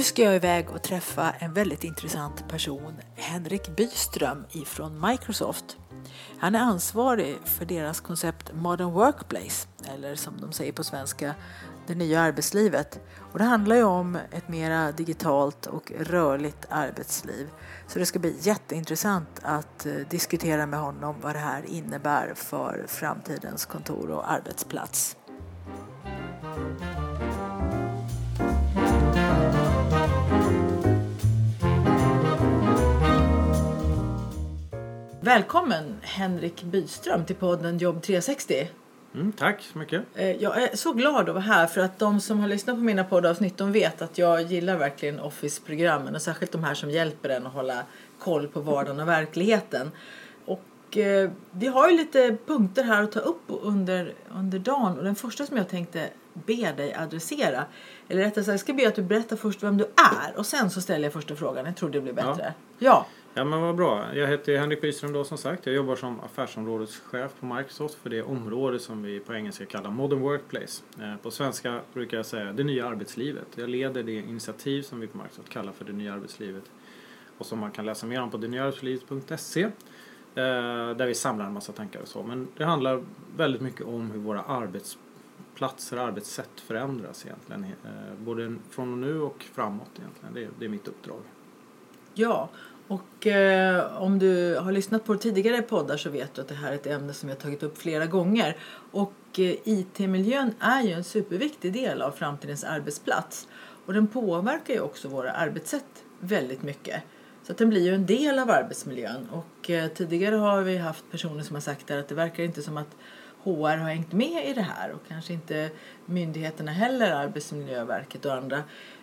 Nu ska jag iväg och träffa en väldigt intressant person, Henrik Byström ifrån Microsoft. Han är ansvarig för deras koncept Modern Workplace, eller som de säger på svenska, det nya arbetslivet. Och det handlar ju om ett mera digitalt och rörligt arbetsliv. Så det ska bli jätteintressant att eh, diskutera med honom vad det här innebär för framtidens kontor och arbetsplats. Välkommen Henrik Byström till podden Jobb 360. Mm, tack så mycket. Eh, jag är så glad att vara här för att de som har lyssnat på mina poddavsnitt de vet att jag gillar verkligen Office-programmen och särskilt de här som hjälper en att hålla koll på vardagen och verkligheten. Och eh, vi har ju lite punkter här att ta upp under, under dagen och den första som jag tänkte be dig adressera eller rättare sagt, jag ska be att du berättar först vem du är och sen så ställer jag första frågan. Jag tror det blir bättre. Ja. ja. Ja men vad bra. Jag heter Henrik Byström då som sagt. Jag jobbar som affärsområdeschef på Microsoft för det område som vi på engelska kallar Modern Workplace. Eh, på svenska brukar jag säga det nya arbetslivet. Jag leder det initiativ som vi på Microsoft kallar för det nya arbetslivet och som man kan läsa mer om på detnyaarbetslivet.se eh, där vi samlar en massa tankar och så. Men det handlar väldigt mycket om hur våra arbetsplatser och arbetssätt förändras egentligen. Eh, både från och nu och framåt egentligen. Det är, det är mitt uppdrag. Ja, och eh, om du har lyssnat på tidigare poddar så vet du att det här är ett ämne som jag tagit upp flera gånger. Och eh, IT-miljön är ju en superviktig del av framtidens arbetsplats. Och den påverkar ju också våra arbetssätt väldigt mycket. Så att den blir ju en del av arbetsmiljön. Och eh, tidigare har vi haft personer som har sagt där att det verkar inte som att HR har hängt med i det här och kanske inte myndigheterna heller, Arbetsmiljöverket och andra.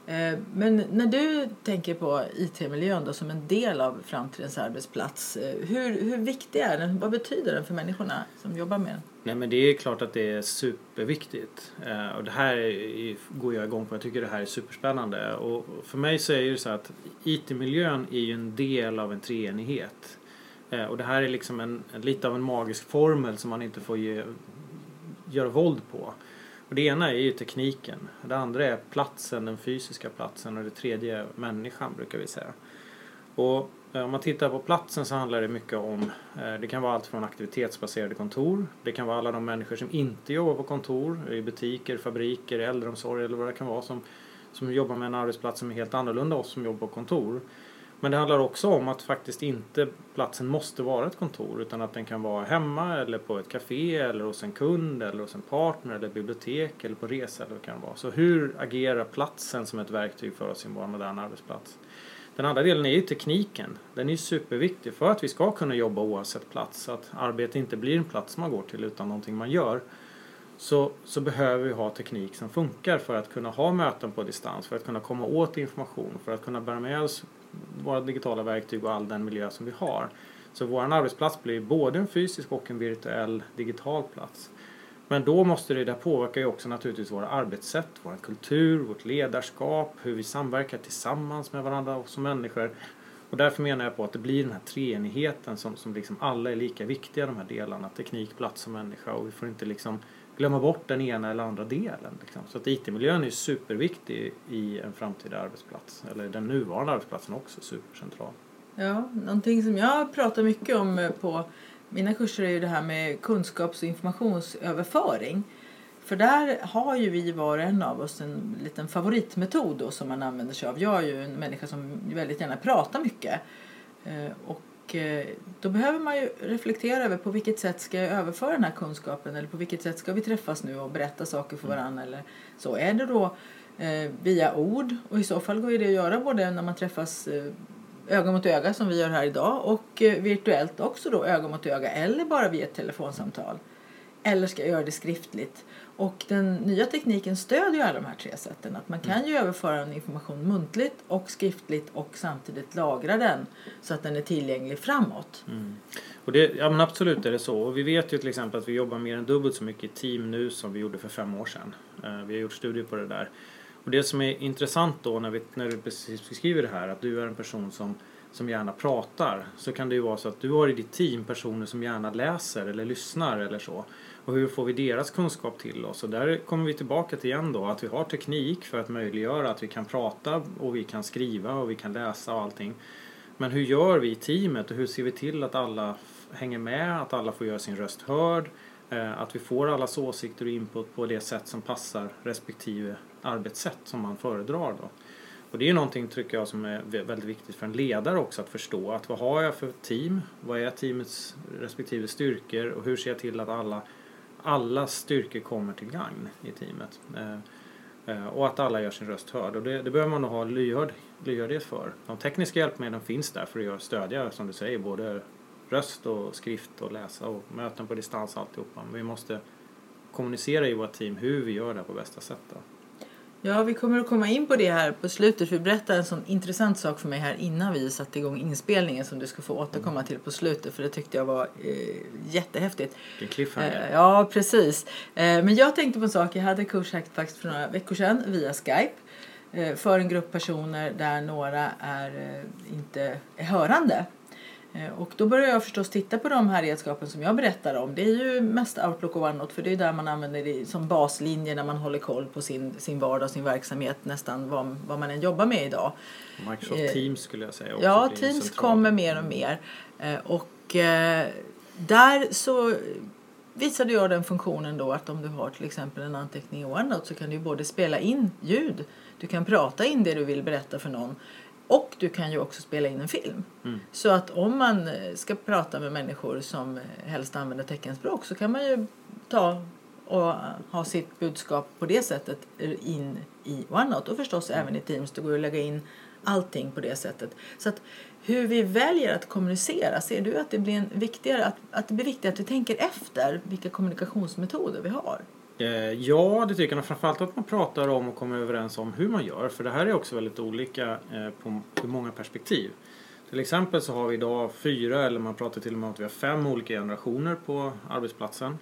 Eh, men när du tänker på IT-miljön då som en del av framtidens arbetsplats, eh, hur, hur viktig är den? Vad betyder den för människorna som jobbar med den? Nej men det är klart att det är superviktigt. Eh, och det här går jag igång på. Jag tycker det här är superspännande. Och för mig så är det så att IT-miljön är ju en del av en treenighet. Eh, och det här är liksom en, lite av en magisk formel som man inte får ge, göra våld på. Och det ena är ju tekniken. Det andra är platsen, den fysiska platsen och det tredje är människan brukar vi säga. Och eh, om man tittar på platsen så handlar det mycket om, eh, det kan vara allt från aktivitetsbaserade kontor, det kan vara alla de människor som inte jobbar på kontor, i butiker, fabriker, äldreomsorg eller vad det kan vara som, som jobbar med en arbetsplats som är helt annorlunda oss som jobbar på kontor. Men det handlar också om att faktiskt inte platsen måste vara ett kontor utan att den kan vara hemma eller på ett café eller hos en kund eller hos en partner eller bibliotek eller på resa eller vad det kan vara. Så hur agerar platsen som ett verktyg för oss i vår moderna arbetsplats? Den andra delen är ju tekniken. Den är superviktig för att vi ska kunna jobba oavsett plats. Så att arbete inte blir en plats man går till utan någonting man gör. Så, så behöver vi ha teknik som funkar för att kunna ha möten på distans, för att kunna komma åt information, för att kunna bära med oss våra digitala verktyg och all den miljö som vi har. Så vår arbetsplats blir både en fysisk och en virtuell digital plats. Men då måste det, det påverkar ju också naturligtvis våra arbetssätt, vår kultur, vårt ledarskap, hur vi samverkar tillsammans med varandra som människor. Och därför menar jag på att det blir den här treenigheten som, som liksom alla är lika viktiga de här delarna, teknik, plats och människa och vi får inte liksom glömma bort den ena eller andra delen. Liksom. Så att IT-miljön är superviktig i en framtida arbetsplats, eller den nuvarande arbetsplatsen också supercentral. Ja, någonting som jag pratar mycket om eh, på mina kurser är ju det här med kunskaps och informationsöverföring. För där har ju vi var och en av oss en liten favoritmetod då som man använder sig av. Jag är ju en människa som väldigt gärna pratar mycket. Eh, och och eh, då behöver man ju reflektera över på vilket sätt ska jag överföra den här kunskapen eller på vilket sätt ska vi träffas nu och berätta saker för mm. varandra eller så. Är det då eh, via ord och i så fall går det att göra både när man träffas eh, öga mot öga som vi gör här idag och virtuellt också då öga mot öga eller bara via ett telefonsamtal. Eller ska jag göra det skriftligt? Och den nya tekniken stödjer alla de här tre sätten. Att man kan ju överföra en information muntligt och skriftligt och samtidigt lagra den så att den är tillgänglig framåt. Mm. Och det, ja men absolut är det så. Och vi vet ju till exempel att vi jobbar mer än dubbelt så mycket i team nu som vi gjorde för fem år sedan. Eh, vi har gjort studier på det där. Och det som är intressant då när, vi, när du precis beskriver det här att du är en person som som gärna pratar så kan det ju vara så att du har i ditt team personer som gärna läser eller lyssnar eller så. Och hur får vi deras kunskap till oss? Och där kommer vi tillbaka till igen då att vi har teknik för att möjliggöra att vi kan prata och vi kan skriva och vi kan läsa och allting. Men hur gör vi i teamet och hur ser vi till att alla hänger med, att alla får göra sin röst hörd, eh, att vi får allas åsikter och input på det sätt som passar respektive arbetssätt som man föredrar då. Och det är någonting tycker jag som är väldigt viktigt för en ledare också att förstå att vad har jag för team? Vad är teamets respektive styrkor och hur ser jag till att alla alla styrkor kommer till gagn i teamet. Eh, eh, och att alla gör sin röst hörd. Och det, det behöver man nog ha lyhörd, lyhördhet för. De tekniska hjälpmedlen finns där för att stödja, som du säger, både röst och skrift och läsa och möten på distans alltihopa. Men vi måste kommunicera i vårt team hur vi gör det på bästa sätt. Då. Ja, vi kommer att komma in på det här på slutet. För berättade en sån intressant sak för mig här innan vi satte igång inspelningen som du ska få återkomma till på slutet. För det tyckte jag var eh, jättehäftigt. Vilken cliffhanger. Eh, ja, precis. Eh, men jag tänkte på en sak. Jag hade kurs faktiskt för några veckor sedan via Skype. Eh, för en grupp personer där några är eh, inte är hörande. Eh, och då börjar jag förstås titta på de här redskapen som jag berättar om. Det är ju mest Outlook och OneNote för det är där man använder det som baslinje när man håller koll på sin, sin vardag, sin verksamhet, nästan vad, vad man än jobbar med idag. Microsoft eh, Teams skulle jag säga också. Ja, Teams central. kommer mer och mer. Eh, och eh, där så visade jag den funktionen då att om du har till exempel en anteckning i OneNote så kan du både spela in ljud, du kan prata in det du vill berätta för någon och du kan ju också spela in en film. Mm. Så att om man eh, ska prata med människor som eh, helst använder teckenspråk så kan man ju ta och ha sitt budskap på det sättet in i OneNote och förstås mm. även i Teams. Det går att lägga in allting på det sättet. Så att hur vi väljer att kommunicera, ser du att det blir en viktigare att, att det blir viktigare att vi tänker efter vilka kommunikationsmetoder vi har? Eh, ja, det tycker jag. Framförallt att man pratar om och kommer överens om hur man gör. För det här är också väldigt olika eh, på, många perspektiv. Till exempel så har vi idag fyra, eller man pratar till och med om att vi har fem olika generationer på arbetsplatsen.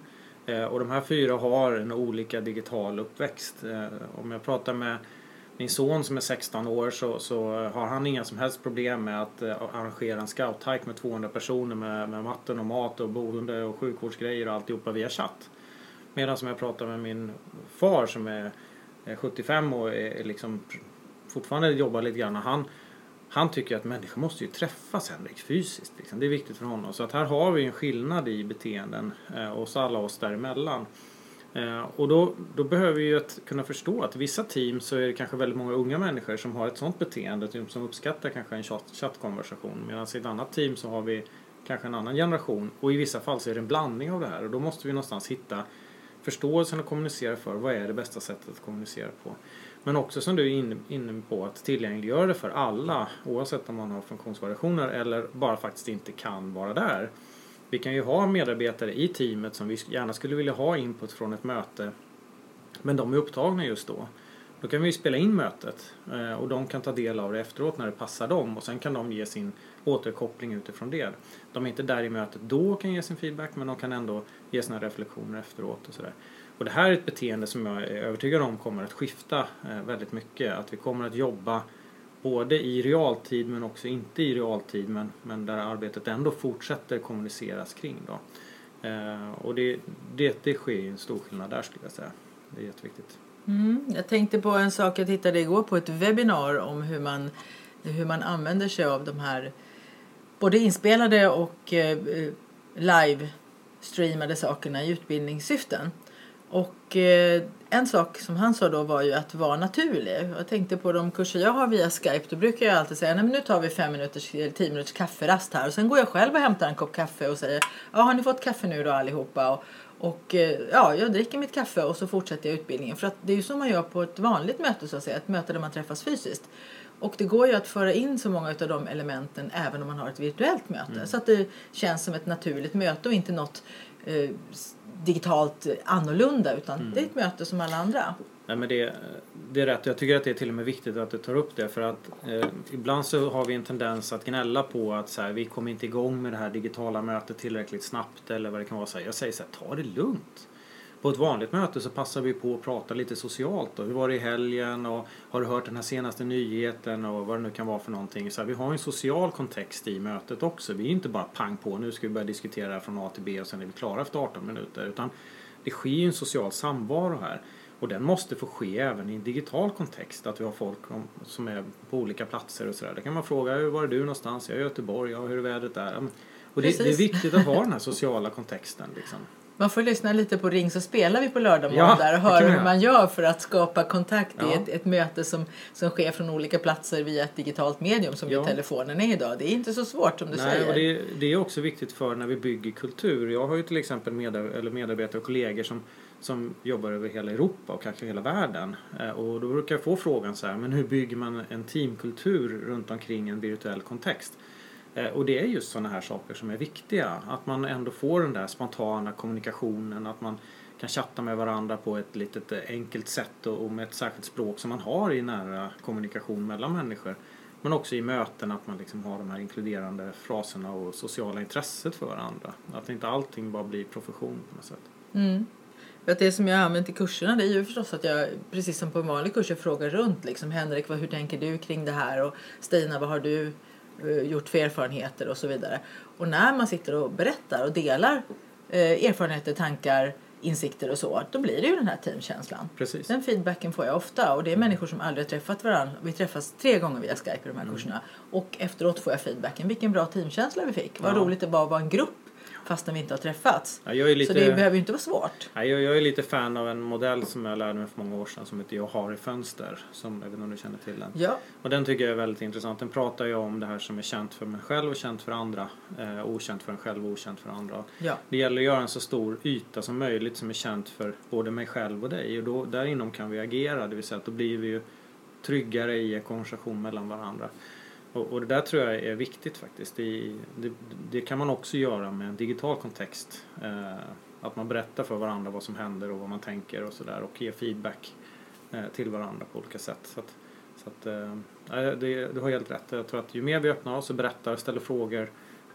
Eh, och de här fyra har en olika digital uppväxt. Om jag pratar med min son som är 16 år så, så har han inga som helst problem med att arrangera en scouthike med 200 personer med, med matten och mat och boende och sjukvårdsgrejer och alltihopa via chatt. Medan som jag pratar med min far som är 75 och är liksom fortfarande jobbar lite grann. Han, han tycker att människor måste ju träffas Henrik fysiskt. Liksom. Det är viktigt för honom. Så att här har vi en skillnad i beteenden eh, hos alla oss däremellan. Eh, och då, då behöver vi ju att kunna förstå att i vissa team så är det kanske väldigt många unga människor som har ett sådant beteende typ som uppskattar kanske en chattkonversation. Medan i ett annat team så har vi kanske en annan generation och i vissa fall så är det en blandning av det här och då måste vi någonstans hitta förståelsen att kommunicera för. Vad är det bästa sättet att kommunicera på? Men också som du är inne på att tillgängliggöra det för alla oavsett om man har funktionsvariationer eller bara faktiskt inte kan vara där. Vi kan ju ha medarbetare i teamet som vi gärna skulle vilja ha input från ett möte men de är upptagna just då. Då kan vi spela in mötet eh, och de kan ta del av det efteråt när det passar dem och sen kan de ge sin återkoppling utifrån det. De är inte där i mötet då och kan ge sin feedback men de kan ändå ge sina reflektioner efteråt och sådär. Och det här är ett beteende som jag är övertygad om kommer att skifta eh, väldigt mycket. Att vi kommer att jobba både i realtid men också inte i realtid men, men där arbetet ändå fortsätter kommuniceras kring. Då. Eh, och det, det, det sker en stor skillnad där skulle jag säga. Det är jätteviktigt. Mm, jag tänkte på en sak, jag tittade igår på ett webbinar om hur man, hur man använder sig av de här både inspelade och eh, live-streamade sakerna i utbildningssyften. Och eh, en sak som han sa då var ju att vara naturlig. Jag tänkte på de kurser jag har via Skype. Då brukar jag alltid säga Nej, men nu tar vi fem minuters, eh, tio minuters kafferast här. Och sen går jag själv och hämtar en kopp kaffe och säger Ja, har ni fått kaffe nu då allihopa? Och, och eh, ja, jag dricker mitt kaffe och så fortsätter jag utbildningen. För att det är ju så man gör på ett vanligt möte så att säga. Ett möte där man träffas fysiskt. Och det går ju att föra in så många av de elementen även om man har ett virtuellt möte. Mm. Så att det känns som ett naturligt möte och inte något eh, digitalt annorlunda utan Mm. det är ett möte som alla andra. Nej, men det, det är rätt. Jag tycker att det är till och med viktigt att du tar upp det för att eh, ibland så har vi en tendens att gnälla på att så här, vi kommer inte igång med det här digitala mötet tillräckligt snabbt eller vad det kan vara. Så här, jag säger så här, ta det lugnt. På ett vanligt möte så passar vi på att prata lite socialt. Och hur var det i helgen? Och har du hört den här senaste nyheten? Och vad det nu kan vara för någonting. Så här, vi har en social kontext i mötet också. Vi är inte bara pang på, nu ska vi börja diskutera från A till B och sen är vi klara efter 18 minuter. Utan det sker ju en social samvaro här. Och den måste få ske även i en digital kontext. Att vi har folk om, som är på olika platser och sådär. Där kan man fråga, hur var är du någonstans? Jag är i Göteborg, ja, hur är vädret där? Och det, det är viktigt att ha den här sociala kontexten. Liksom. Man får lyssna lite på Ring så spelar vi på lördag Ja, där och höra hur man gör för att skapa kontakt i Ja. ett, ett möte som, som sker från olika platser via ett digitalt medium som ju Ja. telefonen är idag. Det är inte så svårt som du Nej, säger. och det, det är också viktigt för när vi bygger kultur. Jag har ju till exempel medar, eller medarbetare och kollegor som, som jobbar över hela Europa och kanske hela världen. Eh, och då brukar jag få frågan så här, men hur bygger man en teamkultur runt omkring en virtuell kontext? Eh, och det är just sådana här saker som är viktiga. Att man ändå får den där spontana kommunikationen, att man kan chatta med varandra på ett litet eh, enkelt sätt och och med ett särskilt språk som man har i nära kommunikation mellan människor. Men också i möten att man liksom har de här inkluderande fraserna och sociala intresset för varandra. Att inte allting bara blir profession på något sätt. Mm. Att det som jag har använt i kurserna det är ju förstås att jag precis som på en vanlig kurs jag frågar runt liksom Henrik vad, hur tänker du kring det här och Stina vad har du eh, gjort för erfarenheter och så vidare. Och när man sitter och berättar och delar eh, erfarenheter, tankar, insikter och så då blir det ju den här teamkänslan. Precis. Den feedbacken får jag ofta och det är människor som aldrig har träffat varandra. Vi träffas tre gånger via Skype i de här Mm. kurserna och efteråt får jag feedbacken. Vilken bra teamkänsla vi fick. Vad Ja. roligt det var att vara en grupp fastän vi inte har träffats. Ja, lite, Så det behöver ju inte vara svårt. ja, jag, jag är lite fan av en modell som jag lärde mig för många år sedan som heter Jag har i fönster. Som, jag vet inte om du känner till den. Ja. Och den tycker jag är väldigt intressant. Den pratar ju om det här som är känt för mig själv och känt för andra. Eh, okänt för en själv och okänt för andra. Ja. Det gäller att göra en så stor yta som möjligt som är känt för både mig själv och dig. Och då, där inom kan vi agera, det vill säga att då blir vi ju tryggare i en konversation mellan varandra. Och, och det där tror jag är viktigt faktiskt. Det, det, det kan man också göra med en digital kontext. Eh, att man berättar för varandra vad som händer och vad man tänker och sådär och ger feedback eh, till varandra på olika sätt. Så att, så att, eh, det, du har helt rätt. Jag tror att ju mer vi öppnar oss och berättar och ställer frågor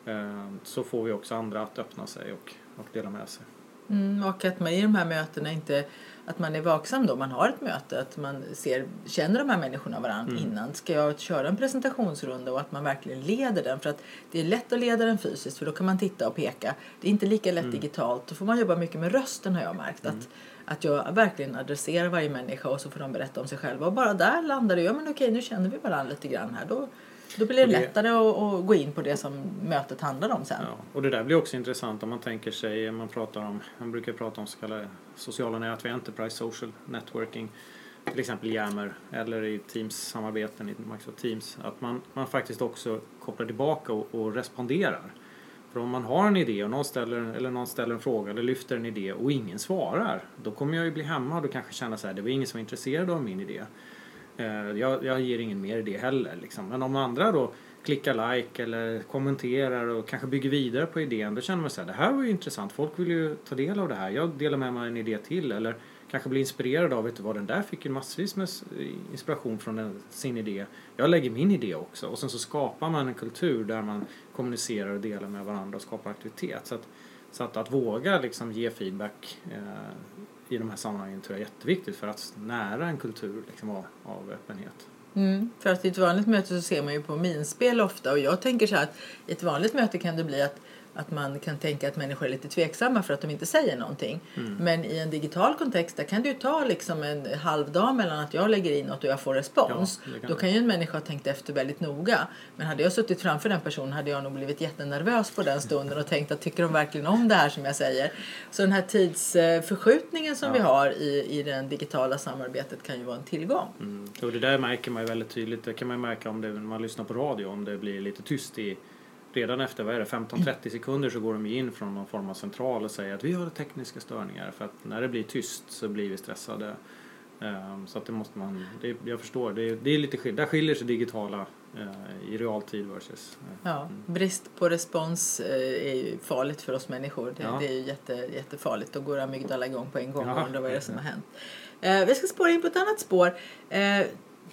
eh, så får vi också andra att öppna sig och, och dela med sig. Mm, och att man i de här mötena inte att man är vaksam då man har ett möte att man ser, känner de här människorna varandra Mm. innan. Ska jag köra en presentationsrunda och att man verkligen leder den för att det är lätt att leda den fysiskt för då kan man titta och peka. Det är inte lika lätt Mm. digitalt. Då får man jobba mycket med rösten har jag märkt. Att, att jag verkligen adresserar varje människa och så får de berätta om sig själva. Och bara där landar det, ja men okej nu känner vi varandra lite grann här. Då, då blir det, det- lättare att, att gå in på det som mötet handlar om sen. Ja, och det där blir också intressant om man tänker sig, man pratar om, man brukar prata om så kallade sociala nätverk, Enterprise Social Networking, till exempel Yammer eller i Teams-samarbeten i Microsoft Teams, att man, man faktiskt också kopplar tillbaka och, och responderar. För om man har en idé och någon ställer, eller någon ställer en fråga eller lyfter en idé och ingen svarar, då kommer jag ju bli hämmad och kanske känna så här, det var ingen som var intresserad av min idé. Eh, jag, jag ger ingen mer idé heller. Liksom. Men om andra då klickar like eller kommenterar och kanske bygger vidare på idén, då känner man så här, det här var ju intressant, folk vill ju ta del av det här, jag delar med mig en idé till eller kanske blir inspirerad av, vet du vad, den där fick ju massvis med inspiration från den, sin idé. Jag lägger min idé också och sen så skapar man en kultur där man kommunicerar och delar med varandra och skapar aktivitet. Så att, så att, att våga liksom ge feedback eh, i de här sammanhangen tror jag är jätteviktigt för att nära en kultur liksom, av, av öppenhet. Mm, för att i ett vanligt möte så ser man ju på minspel ofta och jag tänker så här att i ett vanligt möte kan det bli att, att man kan tänka att människor är lite tveksamma för att de inte säger någonting. Mm. Men i en digital kontext där kan det ju ta liksom en halv dag mellan att jag lägger in något och jag får respons. Ja, kan Då kan ju en människa ha tänkt efter väldigt noga. Men hade jag suttit framför den personen hade jag nog blivit jättenervös på den stunden och tänkt att tycker de verkligen om det här som jag säger. Så den här tidsförskjutningen som Ja. vi har i, i det digitala samarbetet kan ju vara en tillgång. Mm. Och det där märker man ju väldigt tydligt. Det kan man märka om det, när man lyssnar på radio, om det blir lite tyst i Redan efter vad är det, 15-30 sekunder så går de in från någon form av central och säger att vi har tekniska störningar. För att när det blir tyst så blir vi stressade. Ehm, Så att det måste man, det, jag förstår, det, är- det är lite skill- där skiljer sig digitala eh, i realtid versus... eh, Ja, brist på respons eh, är ju farligt för oss människor. Det, Ja. det är ju jätte, jättefarligt. Då går amygdala igång på en gång Ja. och undrar vad är det som har hänt. Vi ska spåra in på ett annat spår.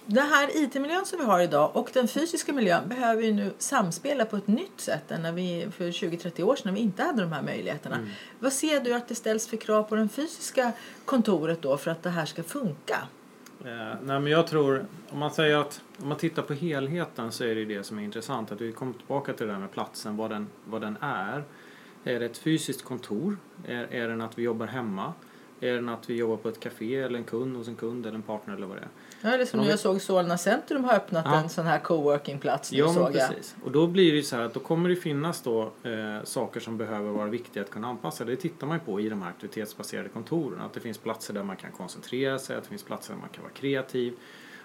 Den här IT-miljön som vi har idag och den fysiska miljön behöver ju nu samspela på ett nytt sätt än när vi för 20-30 år sedan när vi inte hade de här möjligheterna. Mm. Vad ser du att det ställs för krav på det fysiska kontoret då för att det här ska funka? Eh, nej men jag tror, om man säger att om man tittar på helheten så är det det som är intressant. Att vi kommer tillbaka till det där med platsen, vad den, vad den är. Är det ett fysiskt kontor? Är, är den att vi jobbar hemma? Är den att vi jobbar på ett café eller en kund hos en kund eller en partner eller vad det är? Ja, eller som Men om jag såg Solna Centrum har öppnat Ja. en sån här coworkingplats nu Ja, såg jag. precis. Och då blir det så här att då kommer det finnas då eh, saker som behöver vara viktiga att kunna anpassa. Det tittar man ju på i de här aktivitetsbaserade kontoren. Att det finns platser där man kan koncentrera sig, att det finns platser där man kan vara kreativ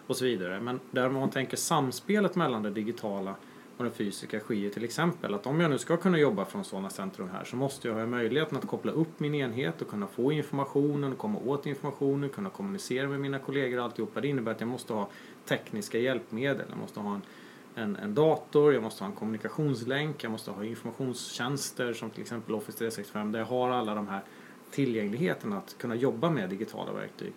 och så vidare. Men där man tänker samspelet mellan det digitala och den fysiska sker ju till exempel att om jag nu ska kunna jobba från sådana centrum här så måste jag ha möjligheten att koppla upp min enhet och kunna få informationen, komma åt informationen, kunna kommunicera med mina kollegor och alltihopa. Det innebär att jag måste ha tekniska hjälpmedel. Jag måste ha en en, en dator, jag måste ha en kommunikationslänk, jag måste ha informationstjänster som till exempel Office 365 där jag har alla de här tillgängligheten att kunna jobba med digitala verktyg.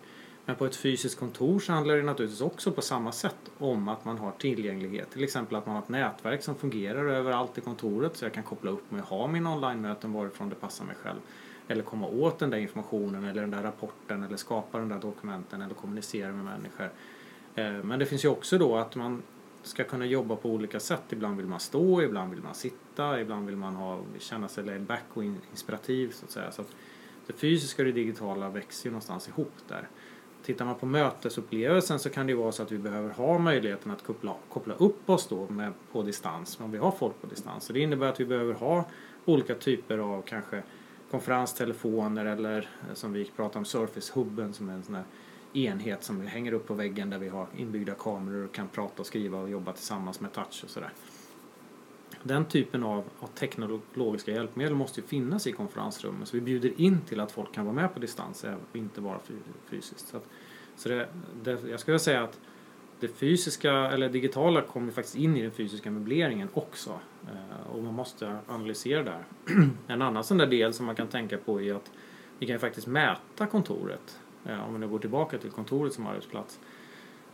Men på ett fysiskt kontor så handlar det naturligtvis också på samma sätt om att man har tillgänglighet. Till exempel att man har ett nätverk som fungerar överallt i kontoret så jag kan koppla upp mig och ha mina online-möten varifrån det passar mig själv. Eller komma åt den där informationen eller den där rapporten eller skapa den där dokumenten eller kommunicera med människor. Eh, men det finns ju också då att man ska kunna jobba på olika sätt. Ibland vill man stå, ibland vill man sitta, ibland vill man ha, känna sig laid back och inspirativ så att säga. Så att det fysiska och det digitala växer ju någonstans ihop där. Tittar man på mötesupplevelsen så kan det ju vara så att vi behöver ha möjligheten att koppla, koppla upp oss då med, på distans, om vi har folk på distans. Så det innebär att vi behöver ha olika typer av kanske konferenstelefoner eller eh, som vi pratar om Surface-hubben som är en sån här enhet som vi hänger upp på väggen där vi har inbyggda kameror och kan prata och skriva och jobba tillsammans med touch och sådär. Den typen av, av teknologiska hjälpmedel måste ju finnas i konferensrummet så vi bjuder in till att folk kan vara med på distans och inte bara fysiskt. Så, att, så det, det, jag skulle säga att det fysiska eller digitala kommer faktiskt in i den fysiska möbleringen också eh, och man måste analysera där. en annan sån där del som man kan tänka på är att vi kan ju faktiskt mäta kontoret eh, om vi nu går tillbaka till kontoret som arbetsplats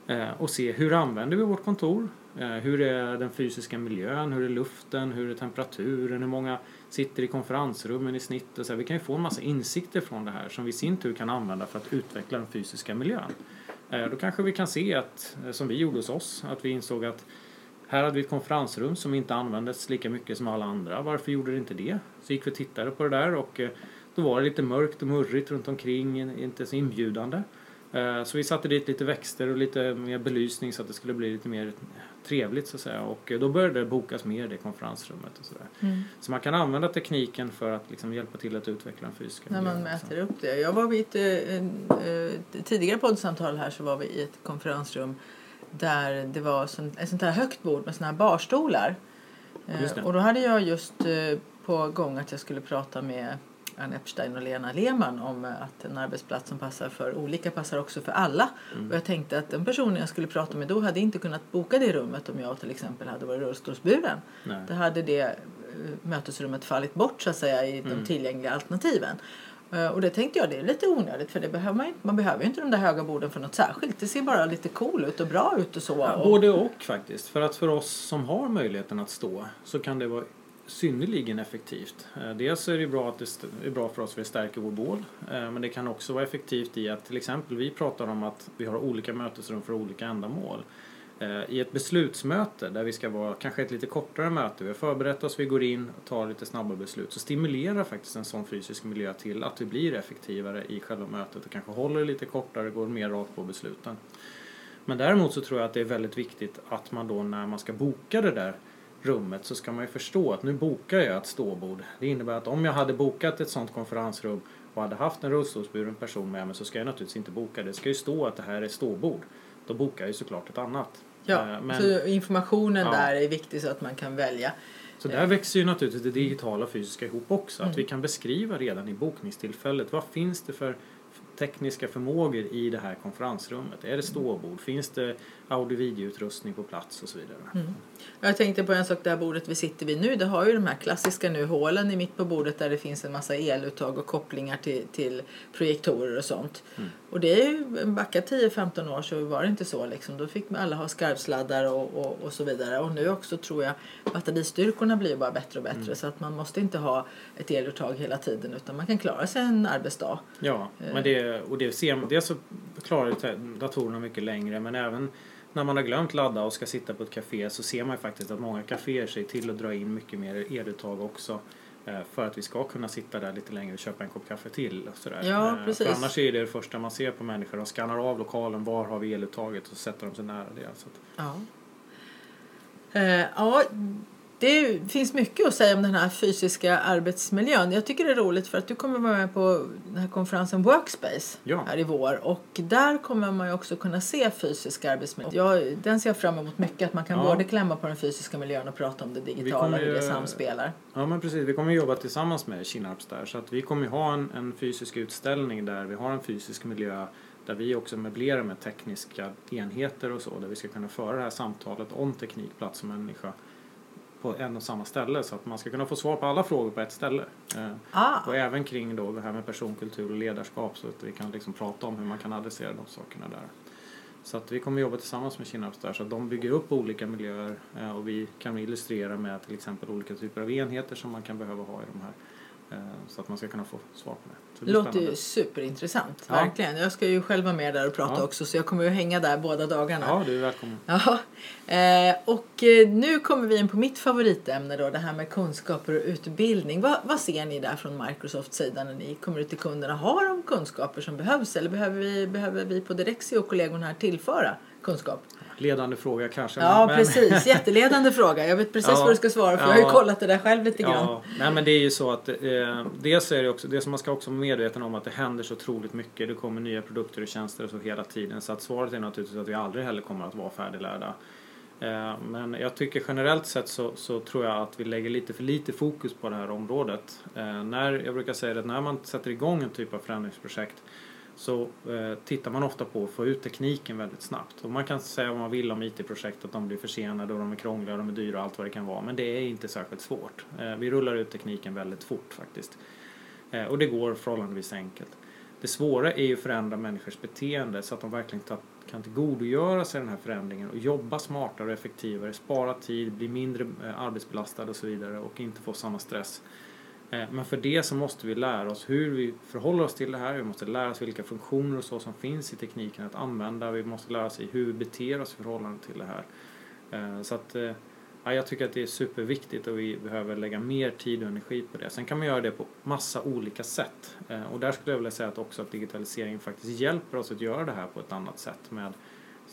eh, och se hur använder vi vårt kontor? Eh, hur är den fysiska miljön? Hur är luften? Hur är temperaturen? Hur många sitter i konferensrummen i snitt? Och så här. Vi kan ju få en massa insikter från det här som vi i sin tur kan använda för att utveckla den fysiska miljön. Eh, då kanske vi kan se att, eh, som vi gjorde hos oss, att vi insåg att här hade vi ett konferensrum som inte användes lika mycket som alla andra. Varför gjorde det inte det? Så gick vi och tittade på det där och då var det lite mörkt och murrigt runt omkring, inte så inbjudande. Eh, Så vi satte dit lite växter och lite mer belysning så att det skulle bli lite mer trevligt så att säga. Och eh, då började det bokas mer i det konferensrummet och sådär. Mm. Så man kan använda tekniken för att liksom hjälpa till att utveckla den fysiska När man mäter upp det. Jag var vid ett eh, en, eh, tidigare poddsamtal här så var vi i ett konferensrum där det var ett sånt här högt bord med såna här barstolar. Och då hade jag just på gång att jag skulle prata med Ann Epstein och Lena Lehmann om eh, att en arbetsplats som passar för olika passar också för alla. Mm. Och jag tänkte att den personen jag skulle prata med då hade inte kunnat boka det rummet om jag till exempel hade varit rullstolsburen. Nej. Då hade det eh, mötesrummet fallit bort så att säga i de Mm. tillgängliga alternativen. Eh, Och det tänkte jag, det är lite onödigt för det behöver man, inte, man behöver ju inte de där höga borden för något särskilt. Det ser bara lite cool ut och bra ut och så. Ja, både och faktiskt. För att för oss som har möjligheten att stå så kan det vara synnerligen effektivt. Eh, dels är det bra att det är bra för oss för det stärker vår bål. Eh, men det kan också vara effektivt i att till exempel vi pratar om att vi har olika mötesrum för olika ändamål. Eh, I ett beslutsmöte där vi ska vara kanske ett lite kortare möte, vi har förberett oss, vi går in och tar lite snabba beslut så stimulerar faktiskt en sån fysisk miljö till att vi blir effektivare i själva mötet och kanske håller det lite kortare, går mer rakt på besluten. Men däremot så tror jag att det är väldigt viktigt att man då när man ska boka det där rummet så ska man ju förstå att nu bokar jag ett ståbord. Det innebär att om jag hade bokat ett sånt konferensrum och hade haft en rullstolsburen person med mig så ska jag naturligtvis inte boka det. Det ska ju stå att det här är ståbord. Då bokar jag ju såklart ett annat. ja, Eh, men- Så informationen Ja. där är viktig så att man kan välja. Så där växer ju naturligtvis det digitala och fysiska ihop också. Mm. Att vi kan beskriva redan i bokningstillfället vad finns det för tekniska förmågor i det här konferensrummet? Är det ståbord? Finns det audio videoutrustning på plats och så vidare? Mm. Jag tänkte på en sak, det här bordet vi sitter vid nu, det har ju de här klassiska nu hålen i mitt på bordet där det finns en massa eluttag och kopplingar till, till projektorer och sånt. Mm. Och det är ju, backa 10-15 år så var det inte så liksom. Då fick alla ha skarvsladdar och, och, och så vidare. Och nu också tror jag batteristyrkorna blir bara bättre och bättre Mm. så att man måste inte ha ett eluttag hela tiden utan man kan klara sig en arbetsdag. Ja, Eh. men det, och det ser man, dels så klarar datorerna mycket längre men även när man har glömt ladda och ska sitta på ett café så ser man ju faktiskt att många kaféer ser till att dra in mycket mer eluttag också eh, för att vi ska kunna sitta där lite längre och köpa en kopp kaffe till. Och sådär. Ja, Eh, precis. För annars är det det första man ser på människor. De skannar av lokalen, var har vi eluttaget och så sätter de sig nära det. Så att, Ja. Eh, ja, det finns mycket att säga om den här fysiska arbetsmiljön. Jag tycker det är roligt för att du kommer vara med på den här konferensen Workspace Ja. här i vår och där kommer man ju också kunna se fysisk arbetsmiljö. Jag, den ser jag fram emot mycket, att man kan Ja. både klämma på den fysiska miljön och prata om det digitala och hur det samspelar. Ja men precis, vi kommer jobba tillsammans med Kinnarps där så att vi kommer ju ha en, en fysisk utställning där vi har en fysisk miljö där vi också möblerar med tekniska enheter och så där vi ska kunna föra det här samtalet om teknik, plats och människa på en och samma ställe så att man ska kunna få svar på alla frågor på ett ställe. Eh, Ah, och även kring då det här med personkultur och ledarskap så att vi kan liksom prata om hur man kan adressera de sakerna där. Så att vi kommer jobba tillsammans med Kinnarps där så att de bygger upp olika miljöer eh, och vi kan illustrera med till exempel olika typer av enheter som man kan behöva ha i de här. Eh, Så att man ska kunna få svar på det. Så det låter ju superintressant, Ja. verkligen. Jag ska ju själv vara med där och prata Ja. också så jag kommer ju hänga där båda dagarna. Ja, du är välkommen. Ja, eh, och eh, nu kommer vi in på mitt favoritämne då, det här med kunskaper och utbildning. Vad, vad ser ni där från Microsofts sida när ni kommer ut till kunderna? Har de kunskaper som behövs eller behöver vi, behöver vi på Direxio och kollegorna här tillföra kunskap? Ledande fråga kanske. Ja, men- precis. Jätteledande fråga. Jag vet precis Ja. vad du ska svara för jag har ju Ja. kollat det där själv lite grann. Ja, nej men det är ju så att eh, dels är det också, det som man ska också vara medveten om att det händer så otroligt mycket. Det kommer nya produkter och tjänster och så hela tiden. Så att svaret är naturligtvis att vi aldrig heller kommer att vara färdiglärda. Eh, men jag tycker generellt sett så, så tror jag att vi lägger lite för lite fokus på det här området. Eh, när, jag brukar säga att när man sätter igång en typ av förändringsprojekt så eh, tittar man ofta på att få ut tekniken väldigt snabbt. Och man kan säga vad man vill om IT-projekt, att de blir försenade och de är krångliga och de är dyra och allt vad det kan vara. Men det är inte särskilt svårt. Eh, vi rullar ut tekniken väldigt fort faktiskt. Eh, och det går förhållandevis enkelt. Det svåra är ju att förändra människors beteende så att de verkligen ta, kan tillgodogöra sig den här förändringen och jobba smartare och effektivare, spara tid, bli mindre eh, arbetsbelastad och så vidare och inte få samma stress. Eh, men för det så måste vi lära oss hur vi förhåller oss till det här. Vi måste lära oss vilka funktioner och så som finns i tekniken att använda. Vi måste lära oss hur vi beter oss i förhållande till det här. Eh, så att eh, ja, jag tycker att det är superviktigt och vi behöver lägga mer tid och energi på det. Sen kan man göra det på massa olika sätt. Och där skulle jag vilja säga att också att digitaliseringen faktiskt hjälper oss att göra det här på ett annat sätt. Med,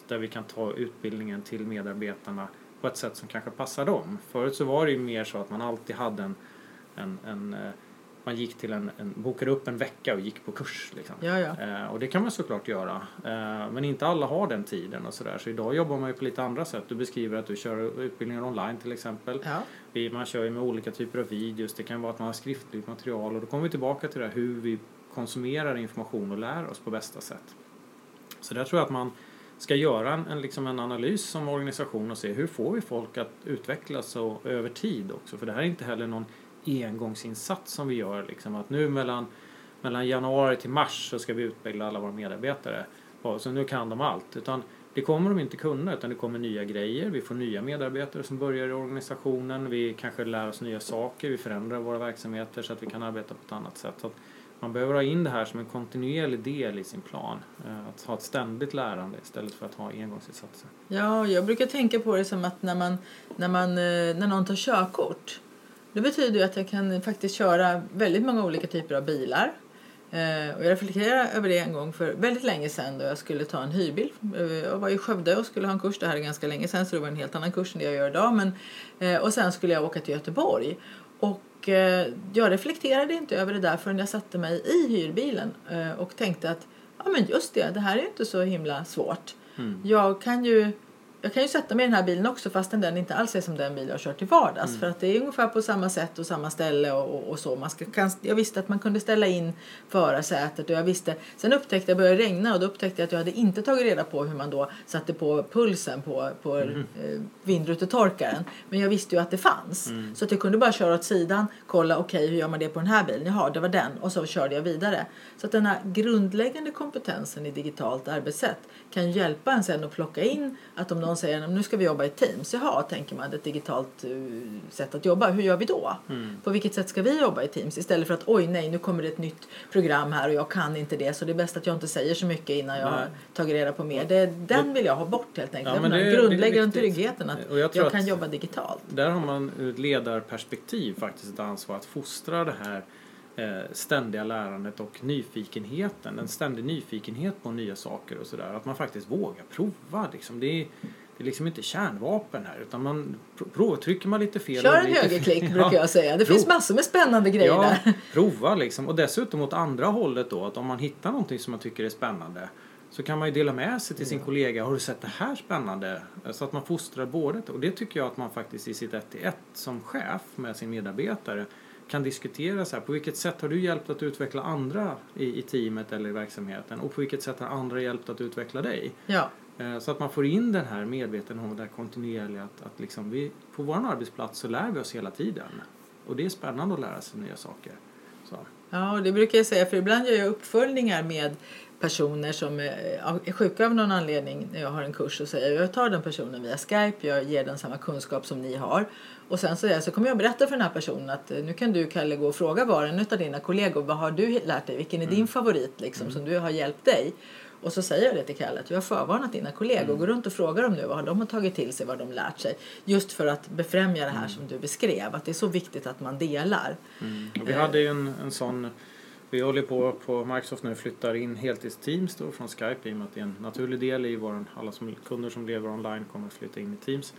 där vi kan ta utbildningen till medarbetarna på ett sätt som kanske passar dem. Förut så var det ju mer så att man alltid hade en en, en, eh, man gick till en, en, bokade upp en vecka och gick på kurs. Liksom. Ja, ja. Eh, och det kan man såklart göra. Eh, men inte alla har den tiden och sådär. Så idag jobbar man ju på lite andra sätt. Du beskriver att du kör utbildningar online till exempel. ja. Man kör ju med olika typer av videos. Det kan vara att man har skriftligt material. Och då kommer vi tillbaka till det här hur vi konsumerar information och lär oss på bästa sätt. Så där tror jag att man ska göra en, en, liksom en analys som organisation och se hur får vi folk att utvecklas och, över tid också. För det här är inte heller någon engångsinsats som vi gör. Liksom, att nu mellan, mellan januari till mars så ska vi utbilda alla våra medarbetare. Så nu kan de allt. Utan det kommer de inte kunna utan det kommer nya grejer. Vi får nya medarbetare som börjar i organisationen. Vi kanske lär oss nya saker. Vi förändrar våra verksamheter så att vi kan arbeta på ett annat sätt. Så att man behöver ha in det här som en kontinuerlig del i sin plan. Eh, att ha ett ständigt lärande istället för att ha engångsinsatser. Ja, jag brukar tänka på det som att när, man, när, man, eh, när någon tar körkort det betyder ju att jag kan faktiskt köra väldigt många olika typer av bilar. Eh, och jag reflekterade över det en gång för väldigt länge sedan då jag skulle ta en hyrbil. Eh, jag var i Skövde och skulle ha en kurs. Det här är ganska länge sedan så det var en helt annan kurs än det jag gör idag. Men, eh, och sen skulle jag åka till Göteborg. Och eh, jag reflekterade inte över det där förrän jag satte mig i hyrbilen och tänkte att ja men just det, det här är ju inte så himla svårt. Mm. Jag kan ju jag kan ju sätta mig i den här bilen också fastän den inte alls är som den bil jag har kört till vardags. Mm. För att det är ungefär på samma sätt och samma ställe och, och, och så. Man ska, kan, jag visste att man kunde ställa in förarsätet och jag visste. Sen upptäckte jag att det började regna och då upptäckte jag att jag hade inte tagit reda på hur man då satte på pulsen på, på Mm. eh, vindrutetorkaren. Men jag visste ju att det fanns. Mm. Så att jag kunde bara köra åt sidan, kolla okej hur gör man det på den här bilen? Jaha, det var den. Och så körde jag vidare. Så att den här grundläggande kompetensen i digitalt arbetssätt kan hjälpa en sen att plocka in att om någon säger nu ska vi jobba i Teams. Jaha, tänker man ett digitalt eh, sätt att jobba. Hur gör vi då? Mm. På vilket sätt ska vi jobba i Teams? Istället för att oj nej, nu kommer det ett nytt program här och jag kan inte det så det är bäst att jag inte säger så mycket innan jag har tagit reda på mer. Det, den vill jag ha bort helt enkelt. Ja, men det grundläggande tryggheten att Och jag jag, kan att- jobba digitalt. Där har man ur ett ledarperspektiv faktiskt ett ansvar att fostra det här eh, ständiga lärandet och nyfikenheten. En ständig nyfikenhet på nya saker och sådär. Att man faktiskt vågar prova. Liksom. Det, är, det är liksom inte kärnvapen här utan man pro- prov, trycker man lite fel. Kör en lite fel- högerklick Ja, brukar jag säga. Det Prov. finns massor med spännande grejer Ja, där. prova liksom. Och dessutom åt andra hållet då att om man hittar någonting som man tycker är spännande så kan man ju dela med sig till sin kollega. Har du sett det här spännande? Så att man fostrar båda. Och det tycker jag att man faktiskt i sitt 1 till 1 som chef med sin medarbetare kan diskutera så här. På vilket sätt har du hjälpt att utveckla andra i, i teamet eller i verksamheten? Och på vilket sätt har andra hjälpt att utveckla dig? Ja. Eh, Så att man får in den här medvetenheten, det här kontinuerliga att, att liksom vi, på vår arbetsplats så lär vi oss hela tiden. Och det är spännande att lära sig nya saker. Så. Ja, och det brukar jag säga för ibland gör jag uppföljningar med personer som är är sjuka av någon anledning när jag har en kurs och säger jag tar den personen via Skype, jag ger den samma kunskap som ni har och sen så, så kommer jag berätta för den här personen att eh, nu kan du Kalle gå och fråga var en av dina kollegor vad har du lärt dig, vilken är din favorit liksom som du har hjälpt dig och så säger jag det till Kalle att jag har förvarnat dina kollegor. Gå runt och fråga dem nu vad de har tagit till sig, vad de lärt sig. Just för att befrämja det här som du beskrev. Att det är så viktigt att man delar. Och vi hade ju en, en sån vi håller på på Microsoft nu flyttar in heltidsteams då från Skype i och med att det är en naturlig del i vår, alla som, kunder som lever online kommer att flytta in i Teams.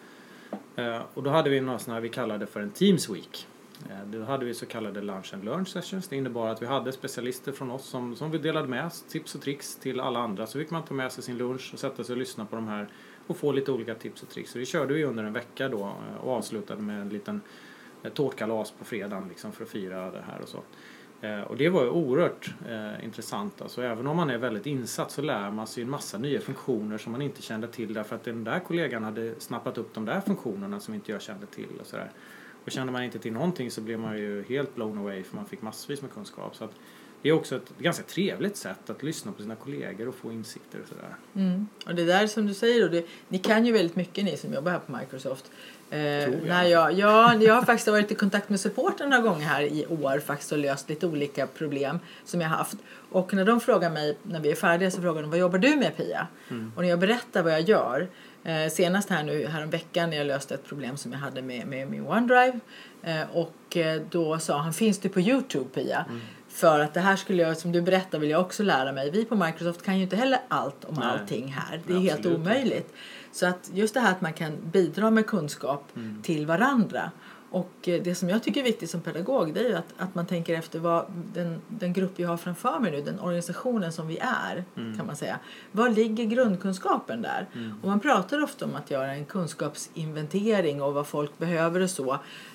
Eh, och då hade vi några sådana här, vi kallade för en Teams Week. Eh, då hade vi så kallade lunch and learn sessions. Det innebar att vi hade specialister från oss som, som vi delade med oss tips och tricks till alla andra. Så fick man ta med sig sin lunch och sätta sig och lyssna på de här och få lite olika tips och tricks. Så det körde vi under en vecka då eh, och avslutade med en liten eh, tårtkalas på fredagen liksom för att fira det här och så. Och det var ju oerhört eh, intressant. Alltså, även om man är väldigt insatt så lär man sig en massa nya funktioner som man inte kände till därför att den där kollegan hade snappat upp de där funktionerna som inte jag kände till. Och, sådär och kände man inte till någonting så blev man ju helt blown away för man fick massvis med kunskap. Så det är också ett ganska trevligt sätt att lyssna på sina kollegor och få insikter och sådär. Mm. Och det där som du säger, då, det, ni kan ju väldigt mycket ni som jobbar här på Microsoft. Eh, jag. när jag, ja, jag har faktiskt varit i kontakt med supporten några gånger här i år faktiskt och löst lite olika problem som jag haft. Och när de frågar mig, när vi är färdiga, så frågar de vad jobbar du med Pia? Och när jag berättar vad jag gör, eh, senast här nu häromveckan när jag löste ett problem som jag hade med, med min OneDrive eh, och eh, då sa han, finns du på Youtube Pia? För att det här skulle jag, som du berättar, vill jag också lära mig. Vi på Microsoft kan ju inte heller allt om Nej. allting här. Det är helt absolut inte. omöjligt. Så att just det här att man kan bidra med kunskap Mm. till varandra. Och eh, det som jag tycker är viktigt som pedagog det är att, att man tänker efter vad den, den grupp jag har framför mig nu, den organisationen som vi är, Mm. kan man säga. Var ligger grundkunskapen där? Och man pratar ofta om att göra en kunskapsinventering och vad folk behöver och så.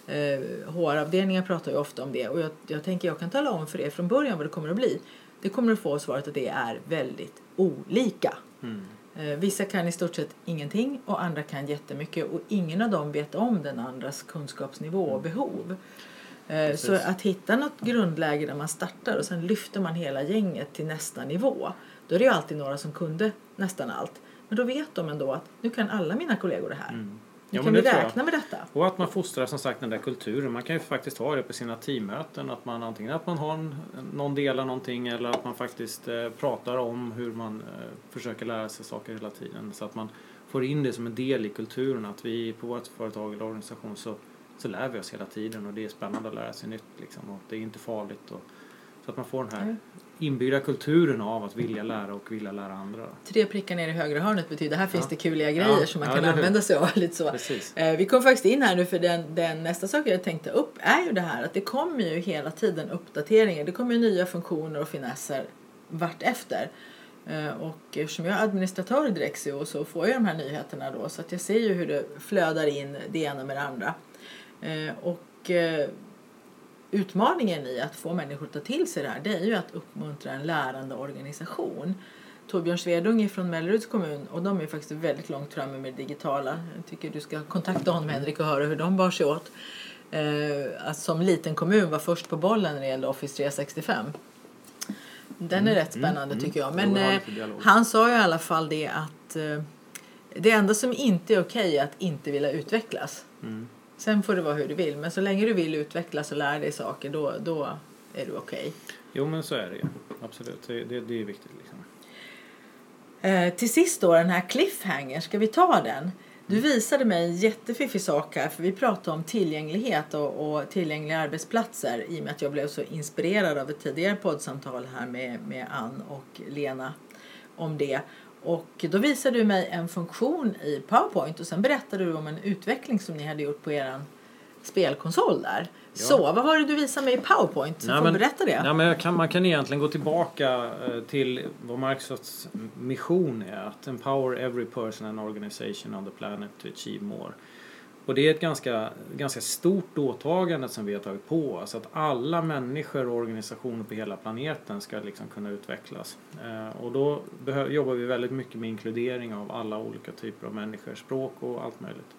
Eh, HR-avdelningar pratar ju ofta om det och jag, jag tänker jag kan tala om för er från början vad det kommer att bli. Det kommer att få svaret att det är väldigt olika. Mm. Eh, Vissa kan i stort sett ingenting och andra kan jättemycket och ingen av dem vet om den andras kunskapsnivå och behov. Eh, Så Precis. att hitta något grundläge där man startar och sen lyfter man hela gänget till nästa nivå. Då är det ju alltid några som kunde nästan allt. Men då vet de ändå att nu kan alla mina kollegor det här. Mm. Ja, kan vi räkna med detta. Och att man fostrar som sagt den där kulturen. Man kan ju faktiskt ha det på sina teammöten. Att man antingen att man har en, någon delar någonting eller att man faktiskt eh, pratar om hur man eh, försöker lära sig saker hela tiden. Så att man får in det som en del i kulturen. Att vi på vårt företag eller organisation så, så lär vi oss hela tiden och det är spännande att lära sig nytt. Liksom, och det är inte farligt. Och, så att man får den här Mm. Inbyggda kulturen av att vilja lära och vilja lära andra. Tre prickar ner i högra hörnet betyder här finns Ja. det kuliga grejer Ja, som man ja, kan använda sig av. Lite så. Precis. Eh, Vi kom faktiskt in här nu för den, den nästa sak jag tänkte upp är ju det här att det kommer ju hela tiden uppdateringar. Det kommer ju nya funktioner och finesser vart efter. Eh, och eftersom jag är administratör i Direxio så får jag de här nyheterna då så att jag ser ju hur det flödar in det ena med det andra. Eh, och utmaningen i att få människor att ta till sig det här det är ju att uppmuntra en lärande organisation. Torbjörn Svedung från Melleruds kommun och de är faktiskt väldigt långt framme med det digitala. Jag tycker du ska kontakta honom Henrik och höra hur de bar sig åt. Eh, att som liten kommun var först på bollen när det gällde Office 365. Den är mm, rätt spännande mm, tycker jag. Men eh, han sa ju i alla fall det att eh, det enda som inte är okej är att inte vilja utvecklas. Mm. Sen får det vara hur du vill. Men så länge du vill utvecklas och lära dig saker då, då är du okej. Okay. Jo men så är det ju. Absolut. Det, det, det är viktigt. Liksom. Eh, till sist då den här cliffhanger. Ska vi ta den? Du visade mig en jättefiffig sak här för vi pratade om tillgänglighet och, och tillgängliga arbetsplatser i och med att jag blev så inspirerad av ett tidigare poddsamtal här med, med Ann och Lena om det. Och då visade du mig en funktion i Powerpoint och sen berättade du om en utveckling som ni hade gjort på er spelkonsol där. Ja. Så, vad var det du visade mig i Powerpoint? Så nej, men, berätta det. Nej, men kan, man kan egentligen gå tillbaka eh, till vad Microsofts mission är. Att empower every person and organization on the planet to achieve more. Och det är ett ganska, ganska stort åtagande som vi har tagit på oss. Att alla människor och organisationer på hela planeten ska liksom kunna utvecklas. Eh, och då jobbar vi väldigt mycket med inkludering av alla olika typer av människor, språk och allt möjligt.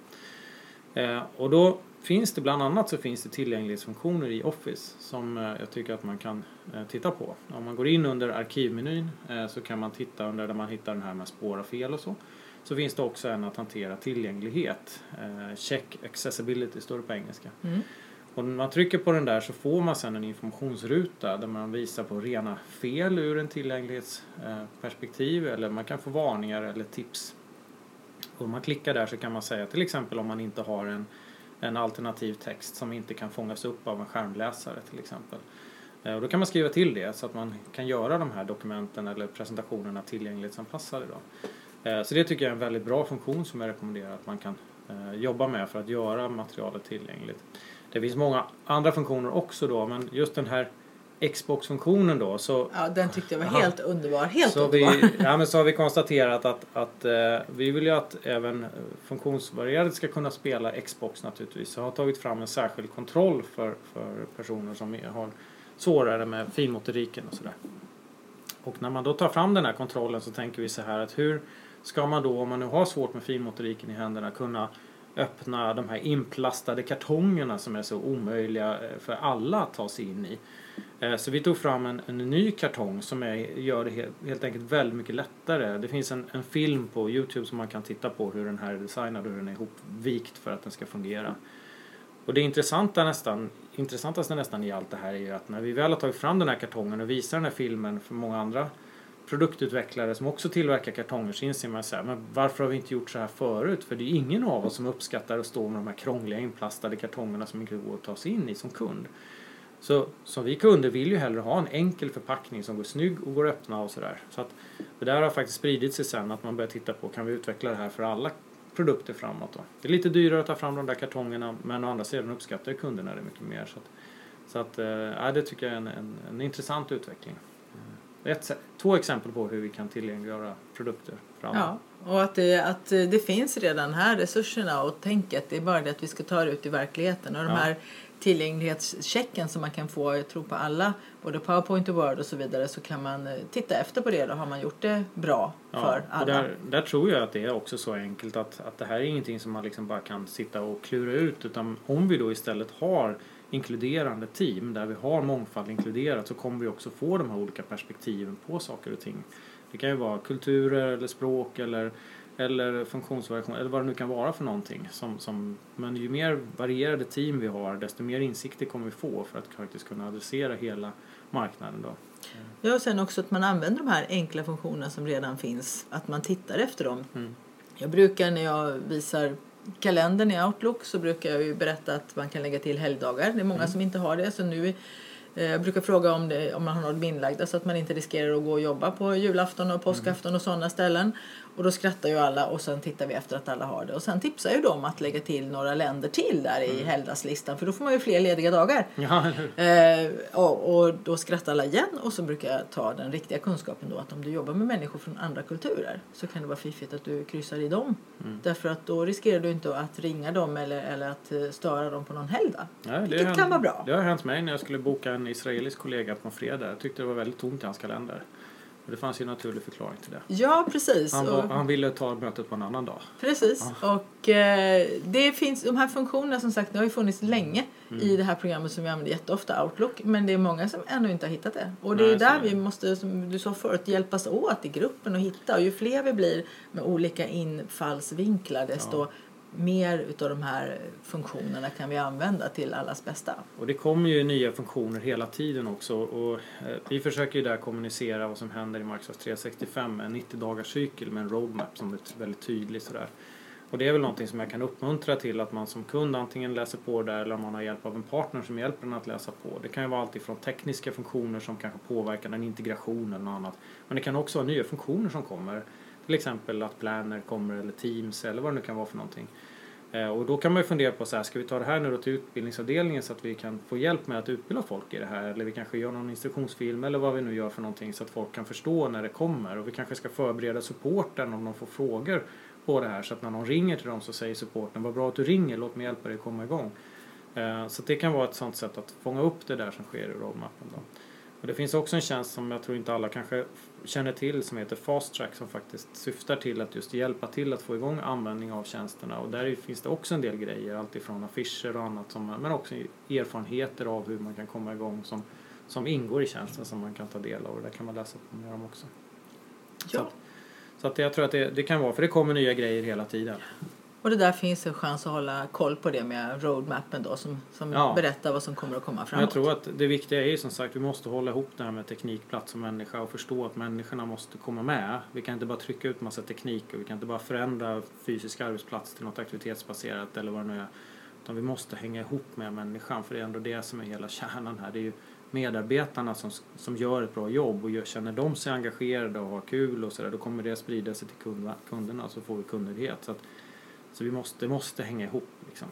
Eh, och då finns det bland annat så finns det tillgänglighetsfunktioner i Office som eh, jag tycker att man kan eh, titta på. Om man går in under arkivmenyn eh, så kan man titta under där man hittar den här med spåra fel och så. Så finns det också en att hantera tillgänglighet. Check accessibility står det på engelska. Mm. Och när man trycker på den där så får man sedan en informationsruta där man visar på rena fel ur en tillgänglighetsperspektiv eller man kan få varningar eller tips. Och om man klickar där så kan man säga till exempel om man inte har en en alternativ text som inte kan fångas upp av en skärmläsare till exempel. Eh, och då kan man skriva till det så att man kan göra de här dokumenten eller presentationerna tillgänglighetsanpassade. Då. Eh, så det tycker jag är en väldigt bra funktion som jag rekommenderar att man kan eh, jobba med för att göra materialet tillgängligt. Det finns många andra funktioner också då men just den här Xbox-funktionen då. Så, ja, den tyckte jag var aha. helt underbar. Helt så underbar. Vi, ja, men så har vi konstaterat att, att eh, vi vill ju att även funktionsvarierade ska kunna spela Xbox naturligtvis. Så har tagit fram en särskild kontroll för, för personer som har svårare med finmotoriken och sådär. Och när man då tar fram den här kontrollen så tänker vi så här att hur ska man då, om man nu har svårt med finmotoriken i händerna, kunna öppna de här inplastade kartongerna som är så omöjliga eh, för alla att ta sig in i. Eh, så vi tog fram en, en ny kartong som är, gör det helt, helt, enkelt väldigt mycket lättare. Det finns en, en, film på Youtube som man kan titta på hur den här är designad och hur den är ihopvikt för att den ska fungera. Och det intressanta nästan, intressantaste nästan i allt det här är ju att när vi väl har tagit fram den här kartongen och visar den här filmen för många andra produktutvecklare som också tillverkar kartonger så inser man så här, men varför har vi inte gjort så här förut? För det är ingen av oss som uppskattar att stå med de här krångliga inplastade kartongerna som inte går att ta sig in i som kund. Så som vi kunder vill ju hellre ha en enkel förpackning som går snygg och går att öppna och sådär. Så att det där har faktiskt spridit sig sen att man börjar titta på kan vi utveckla det här för alla produkter framåt då. Det är lite dyrare att ta fram de där kartongerna men å andra sidan uppskattar kunderna det mycket mer. Så att, så att äh, det tycker jag är en, en, en intressant utveckling. Ett, två exempel på hur vi kan tillgängliggöra produkter framåt. Ja, och att det, att det finns redan här resurserna och tänket. Det är bara det att vi ska ta det ut i verkligheten. Och de ja. här tillgänglighetschecken som man kan få, jag tror på alla, både Powerpoint och Word och så vidare, så kan man eh, titta efter på det. Då har man gjort det bra ja, för alla. Där, där, tror jag att det är också så enkelt att, att det här är ingenting som man liksom bara kan sitta och klura ut utan om vi då istället har inkluderande team där vi har mångfald inkluderat så kommer vi också få de här olika perspektiven på saker och ting. Det kan ju vara kulturer eller språk eller eller funktionsvariation eller vad det nu kan vara för någonting. Som, som, men ju mer varierade team vi har desto mer insikter kommer vi få för att faktiskt kunna adressera hela marknaden. Då. Ja, och sen också att man använder de här enkla funktionerna som redan finns, att man tittar efter dem. Mm. Jag brukar när jag visar kalendern i Outlook så brukar jag ju berätta att man kan lägga till helgdagar. Det är många mm. som inte har det. Så nu Eh, jag brukar fråga om, det, om man har något inlagda så att man inte riskerar att gå och jobba på julafton och påskafton och sådana ställen. Och då skrattar ju alla och sen tittar vi efter att alla har det. Och sen tipsar ju de att lägga till några länder till där i helgdagslistan för då får man ju fler lediga dagar. Ja? Eh, och, och då skrattar alla igen och så brukar jag ta den riktiga kunskapen då att om du jobbar med människor från andra kulturer så kan det vara fiffigt att du kryssar i dem. Därför att då riskerar du inte att ringa dem eller, eller att eh, störa dem på någon helgdag. Ja, det Vilket har kan hänt- vara bra. Det har hänt mig när jag skulle boka en israelisk kollega på en fredag. Jag tyckte det var väldigt tomt i hans kalender. Och det fanns ju en naturlig förklaring till det. Ja, precis. Han, var, Och- han ville ta mötet på en annan dag. Precis. Och eh, det finns, de här funktionerna som sagt, det har ju funnits länge Mm. i det här programmet som vi använder jätteofta, Outlook. Men det är många som ännu inte har hittat det. Och det är Nej, där är det. vi måste, som du sa förut, hjälpas åt i gruppen och hitta. Och ju fler vi blir med olika infallsvinklar desto mer utav de här funktionerna kan vi använda till allas bästa. Och det kommer ju nya funktioner hela tiden också. Och eh, vi försöker ju där kommunicera vad som händer i Microsoft 365 med en 90 dagars cykel med en roadmap som är väldigt tydlig sådär. Och det är väl någonting som jag kan uppmuntra till att man som kund antingen läser på där eller om man har hjälp av en partner som hjälper en att läsa på. Det kan ju vara allt ifrån tekniska funktioner som kanske påverkar den integration eller något annat. Men det kan också vara nya funktioner som kommer. Till exempel att Planner kommer eller Teams eller vad det nu kan vara för någonting. Eh, och då kan man ju fundera på så här, ska vi ta det här nu då till utbildningsavdelningen så att vi kan få hjälp med att utbilda folk i det här? Eller vi kanske gör någon instruktionsfilm eller vad vi nu gör för någonting så att folk kan förstå när det kommer. Och vi kanske ska förbereda supporten om de får frågor på det här så att när någon ringer till dem så säger supporten vad bra att du ringer, låt mig hjälpa dig komma igång. Eh, så det kan vara ett sånt sätt att fånga upp det där som sker i roadmappen. Då. Och det finns också en tjänst som jag tror inte alla kanske känner till som heter Fast Track som faktiskt syftar till att just hjälpa till att få igång användning av tjänsterna och där finns det också en del grejer, allt ifrån affischer och annat som, men också erfarenheter av hur man kan komma igång som, som ingår i tjänsten som man kan ta del av och där kan man läsa på mer om också. Så Ja. att, så att jag tror att det, det kan vara, för det kommer nya grejer hela tiden. Och det där finns en chans att hålla koll på det med roadmappen då som, som Ja. berättar vad som kommer att komma framåt. jag tror att det viktiga är ju som sagt vi måste hålla ihop det här med teknik, plats och människa och förstå att människorna måste komma med. Vi kan inte bara trycka ut massa teknik och vi kan inte bara förändra fysisk arbetsplats till något aktivitetsbaserat eller vad det nu är. Utan vi måste hänga ihop med människan för det är ändå det som är hela kärnan här. Det är ju medarbetarna som, som gör ett bra jobb och gör, känner de sig engagerade och har kul och sådär då kommer det sprida sig till kund, kunderna så får vi kundnöjdhet. Så, att, så vi måste, måste hänga ihop liksom.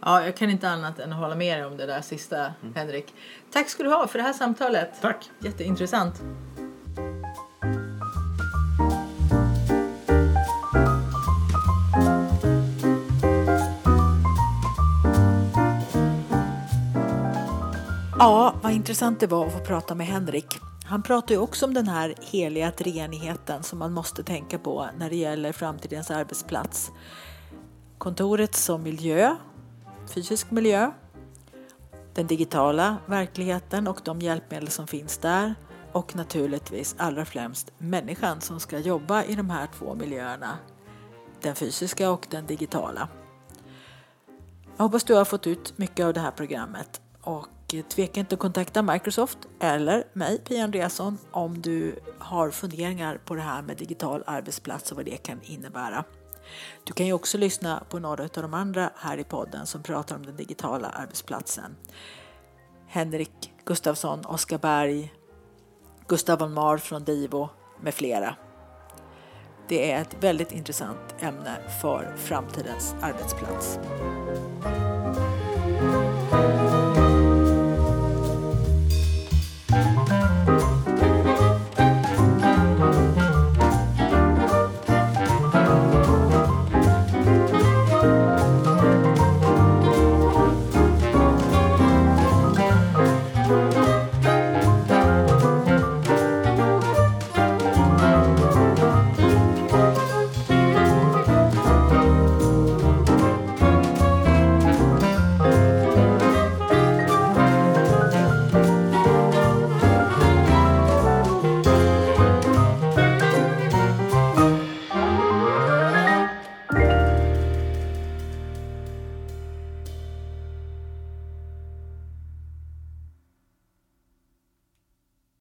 Ja, jag kan inte annat än att hålla med dig om det där sista, Mm. Henrik. Tack ska du ha för det här samtalet. Tack! Jätteintressant. Ja, vad intressant det var att få prata med Henrik. Han pratar ju också om den här heliga treenigheten som man måste tänka på när det gäller framtidens arbetsplats. Kontoret som miljö, fysisk miljö, den digitala verkligheten och de hjälpmedel som finns där och naturligtvis allra främst människan som ska jobba i de här två miljöerna, den fysiska och den digitala. Jag hoppas du har fått ut mycket av det här programmet och tveka inte att kontakta Microsoft eller mig, Pia Andreasson, om du har funderingar på det här med digital arbetsplats och vad det kan innebära. Du kan ju också lyssna på några av de andra här i podden som pratar om den digitala arbetsplatsen. Henrik Gustafsson, Oskar Berg, Gustav Almar från Divo med flera. Det är ett väldigt intressant ämne för framtidens arbetsplats.